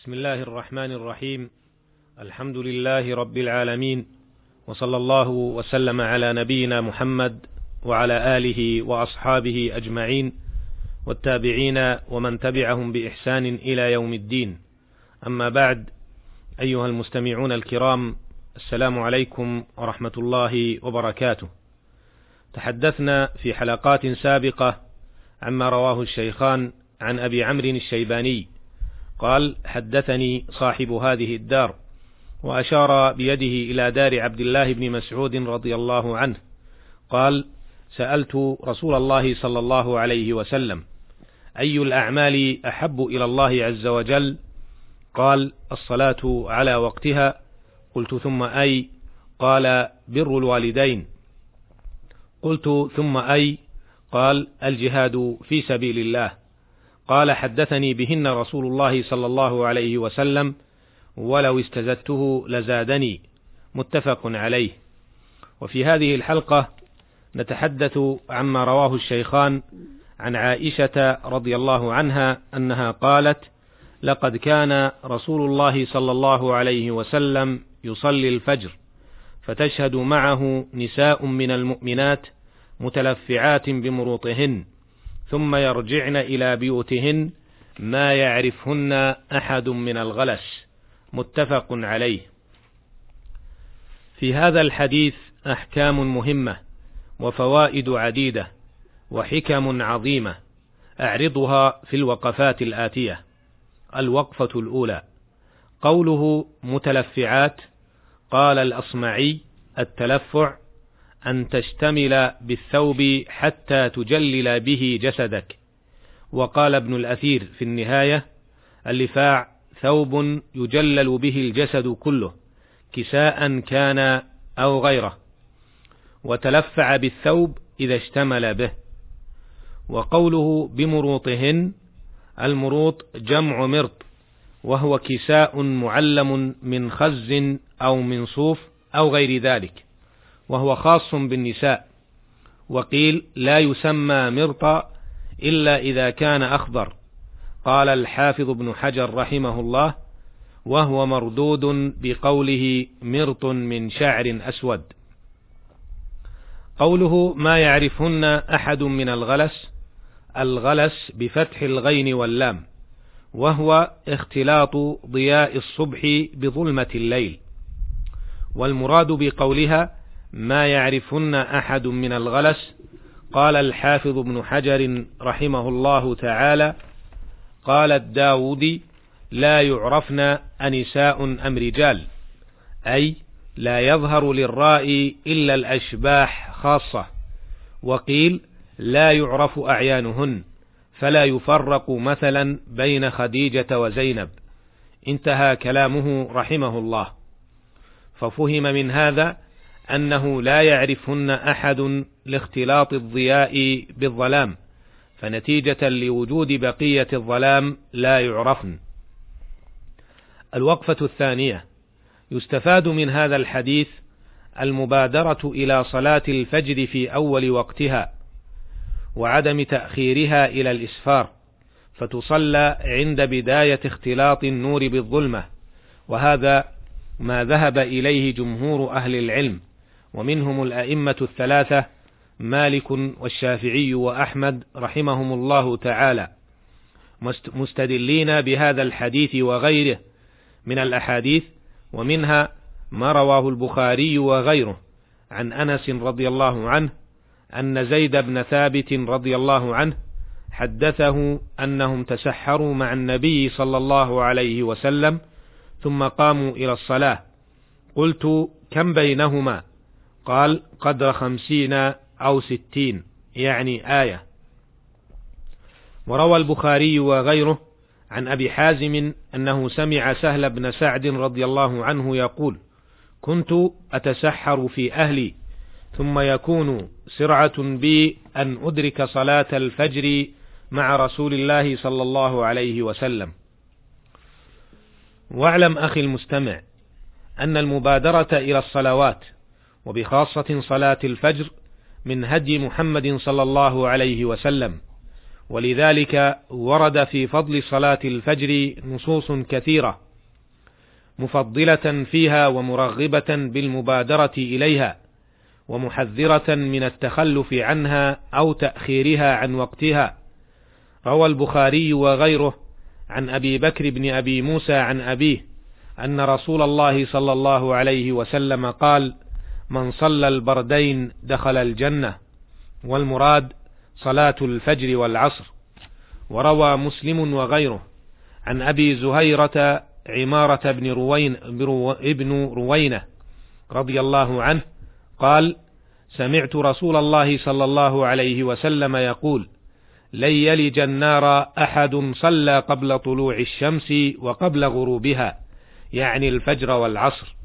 بسم الله الرحمن الرحيم. الحمد لله رب العالمين وصلى الله وسلم على نبينا محمد وعلى آله وأصحابه أجمعين والتابعين ومن تبعهم بإحسان إلى يوم الدين. أما بعد أيها المستمعون الكرام السلام عليكم ورحمة الله وبركاته. تحدثنا في حلقات سابقة عما رواه الشيخان عن أبي عمرو الشيباني قال حدثني صاحب هذه الدار وأشار بيده إلى دار عبد الله بن مسعود رضي الله عنه. قال سألت رسول الله صلى الله عليه وسلم أي الأعمال أحب إلى الله عز وجل؟ قال الصلاة على وقتها. قلت ثم أي؟ قال بر الوالدين. قلت ثم أي؟ قال الجهاد في سبيل الله. قال حدثني بهن رسول الله صلى الله عليه وسلم ولو استزدته لزادني. متفق عليه. وفي هذه الحلقة نتحدث عما رواه الشيخان عن عائشة رضي الله عنها أنها قالت لقد كان رسول الله صلى الله عليه وسلم يصلي الفجر فتشهد معه نساء من المؤمنات متلفعات بمروطهن ثم يرجعن إلى بيوتهن ما يعرفهن أحد من الغلس. متفق عليه. في هذا الحديث أحكام مهمة وفوائد عديدة وحكم عظيمة أعرضها في الوقفات الآتية. الوقفة الأولى. قوله متلفعات. قال الأصمعي التلفع أن تشتمل بالثوب حتى تجلل به جسدك. وقال ابن الأثير في النهاية اللفاع ثوب يجلل به الجسد كله كساء كان أو غيره. وتلفع بالثوب إذا اشتمل به. وقوله بمروطهن المروط جمع مرط وهو كساء معلم من خز أو من صوف أو غير ذلك. وهو خاص بالنساء. وقيل لا يسمى مرطا إلا إذا كان أخضر. قال الحافظ ابن حجر رحمه الله وهو مردود بقوله مرط من شعر أسود. قوله ما يعرفهن أحد من الغلس الغلس بفتح الغين واللام وهو اختلاط ضياء الصبح بظلمة الليل. والمراد بقولها ما يعرفن أحد من الغلس؟ قال الحافظ ابن حجر رحمه الله تعالى قال الداودي لا يعرفن أنساء أم رجال أي لا يظهر للرائي إلا الأشباح خاصة وقيل لا يعرف أعيانهن فلا يفرق مثلا بين خديجة وزينب. انتهى كلامه رحمه الله. ففهم من هذا أنه لا يعرفهن أحد لاختلاط الضياء بالظلام فنتيجة لوجود بقية الظلام لا يعرفن. الوقفة الثانية يستفاد من هذا الحديث المبادرة إلى صلاة الفجر في أول وقتها، وعدم تأخيرها إلى الإسفار، فتصلى عند بداية اختلاط النور بالظلمة، وهذا ما ذهب إليه جمهور أهل العلم، ومنهم الأئمة الثلاثة مالك والشافعي وأحمد رحمهم الله تعالى مستدلين بهذا الحديث وغيره من الأحاديث ومنها ما رواه البخاري وغيره عن أنس رضي الله عنه أن زيد بن ثابت رضي الله عنه حدثه أنهم تسحروا مع النبي صلى الله عليه وسلم ثم قاموا إلى الصلاة. قلت كم بينهما؟ قال قدر خمسين أو ستين يعني آية. وروى البخاري وغيره عن أبي حازم أنه سمع سهل بن سعد رضي الله عنه يقول كنت أتسحر في أهلي ثم يكون سرعة بي أن أدرك صلاة الفجر مع رسول الله صلى الله عليه وسلم. واعلم أخي المستمع أن المبادرة إلى الصلوات وبخاصة صلاة الفجر من هدي محمد صلى الله عليه وسلم. ولذلك ورد في فضل صلاة الفجر نصوص كثيرة مفضلة فيها ومرغبة بالمبادرة إليها ومحذرة من التخلف عنها أو تأخيرها عن وقتها. روى البخاري وغيره عن أبي بكر بن أبي موسى عن أبيه أن رسول الله صلى الله عليه وسلم قال: من صلى البردين دخل الجنة، والمراد صلاة الفجر والعصر، وروى مسلم وغيره عن أبي زهيرة عمارة بن روين ابن روينة رضي الله عنه قال: سمعت رسول الله صلى الله عليه وسلم يقول: لن يلج النار أحد صلى قبل طلوع الشمس وقبل غروبها يعني الفجر والعصر.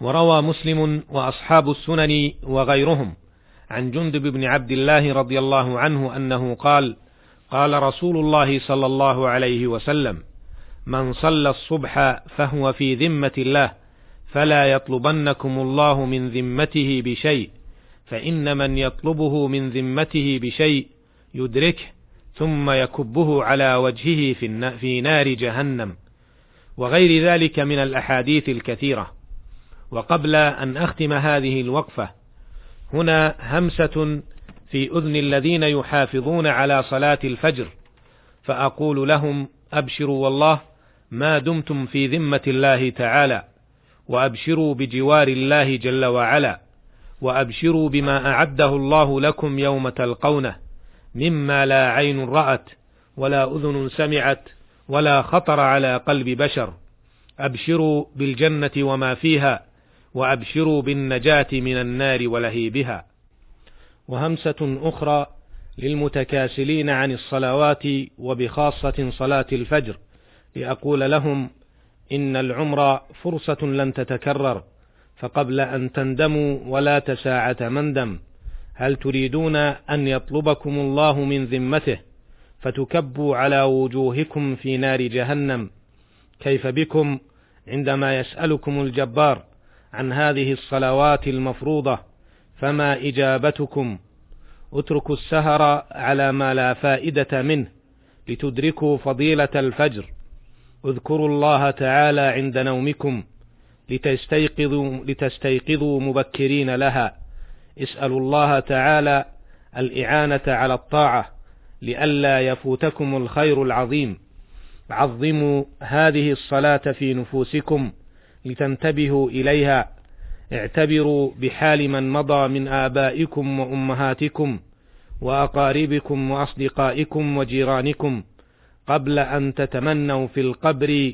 وروى مسلم وأصحاب السنن وغيرهم عن جندب بن عبد الله رضي الله عنه أنه قال قال رسول الله صلى الله عليه وسلم من صلى الصبح فهو في ذمة الله فلا يطلبنكم الله من ذمته بشيء فإن من يطلبه من ذمته بشيء يدركه ثم يكبه على وجهه في نار جهنم. وغير ذلك من الأحاديث الكثيرة. وقبل أن أختم هذه الوقفة هنا همسة في أذن الذين يحافظون على صلاة الفجر فأقول لهم أبشروا والله ما دمتم في ذمة الله تعالى وأبشروا بجوار الله جل وعلا وأبشروا بما أعده الله لكم يوم تلقونه مما لا عين رأت ولا أذن سمعت ولا خطر على قلب بشر. أبشروا بالجنة وما فيها وأبشروا بالنجاة من النار ولهيبها. وهمسة أخرى للمتكاسلين عن الصلوات وبخاصة صلاة الفجر لأقول لهم إن العمر فرصة لن تتكرر فقبل أن تندموا ولا تساعة مندم هل تريدون أن يطلبكم الله من ذمته؟ فتكبوا على وجوهكم في نار جهنم. كيف بكم؟ عندما يسألكم الجبار. عن هذه الصلوات المفروضة فما إجابتكم؟ اتركوا السهر على ما لا فائدة منه لتدركوا فضيلة الفجر. اذكروا الله تعالى عند نومكم لتستيقظوا, لتستيقظوا مبكرين لها. اسألوا الله تعالى الإعانة على الطاعة لئلا يفوتكم الخير العظيم. عظموا هذه الصلاة في نفوسكم لتنتبهوا إليها. اعتبروا بحال من مضى من آبائكم وأمهاتكم وأقاربكم وأصدقائكم وجيرانكم قبل أن تتمنوا في القبر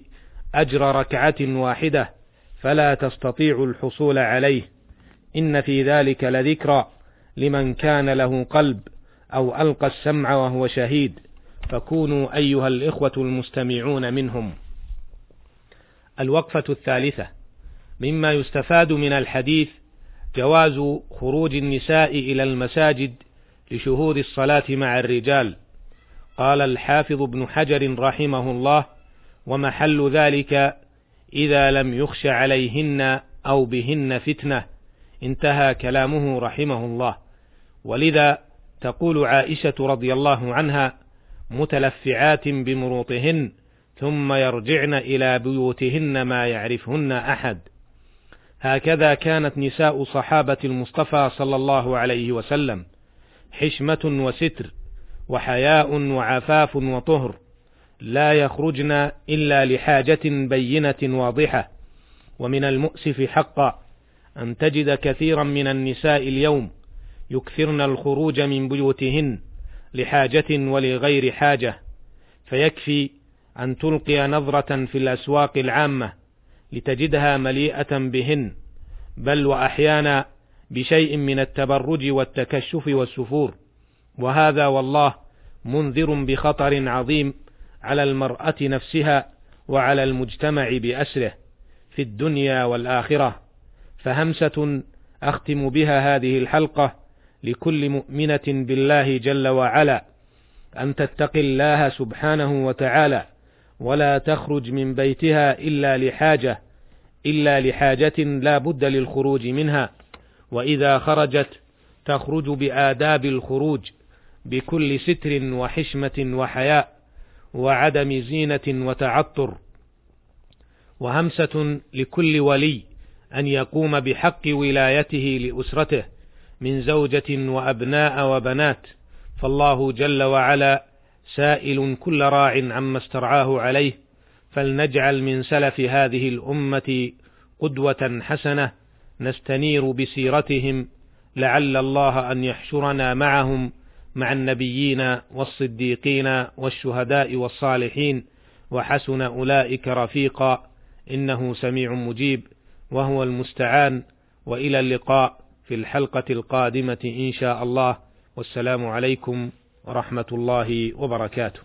أجر ركعة واحدة فلا تستطيعوا الحصول عليه. إن في ذلك لذكرى لمن كان له قلب أو ألقى السمع وهو شهيد. فكونوا أيها الإخوة المستمعون منهم. الوقفة الثالثة. مما يستفاد من الحديث جواز خروج النساء إلى المساجد لشهود الصلاة مع الرجال. قال الحافظ ابن حجر رحمه الله: ومحل ذلك إذا لم يخش عليهن أو بهن فتنة. انتهى كلامه رحمه الله. ولذا تقول عائشة رضي الله عنها متلفعات بمروطهن ثم يرجعن إلى بيوتهن ما يعرفهن أحد. هكذا كانت نساء صحابة المصطفى صلى الله عليه وسلم حشمة وستر وحياء وعفاف وطهر لا يخرجن إلا لحاجة بينة واضحة. ومن المؤسف حقا أن تجد كثيرا من النساء اليوم يكثرن الخروج من بيوتهن لحاجة ولغير حاجة فيكفي أن تلقي نظرة في الأسواق العامة لتجدها مليئة بهن بل وأحيانا بشيء من التبرج والتكشف والسفور. وهذا والله منذر بخطر عظيم على المرأة نفسها وعلى المجتمع بأسره في الدنيا والآخرة. فهمسة أختم بها هذه الحلقة لكل مؤمنة بالله جل وعلا أن تتقي الله سبحانه وتعالى. ولا تخرج من بيتها إلا لحاجة إلا لحاجة لا بد للخروج منها. وإذا خرجت تخرج بآداب الخروج بكل ستر وحشمة وحياء وعدم زينة وتعطر. وهمسة لكل ولي أن يقوم بحق ولايته لأسرته من زوجة وأبناء وبنات. فالله جل وعلا سائل كل راع عما استرعاه عليه فلنجعل من سلف هذه الأمة قدوة حسنة نستنير بسيرتهم لعل الله أن يحشرنا معهم مع النبيين والصديقين والشهداء والصالحين وحسن أولئك رفيقا إنه سميع مجيب وهو المستعان وإلى اللقاء في الحلقة القادمة إن شاء الله والسلام عليكم ورحمة الله وبركاته.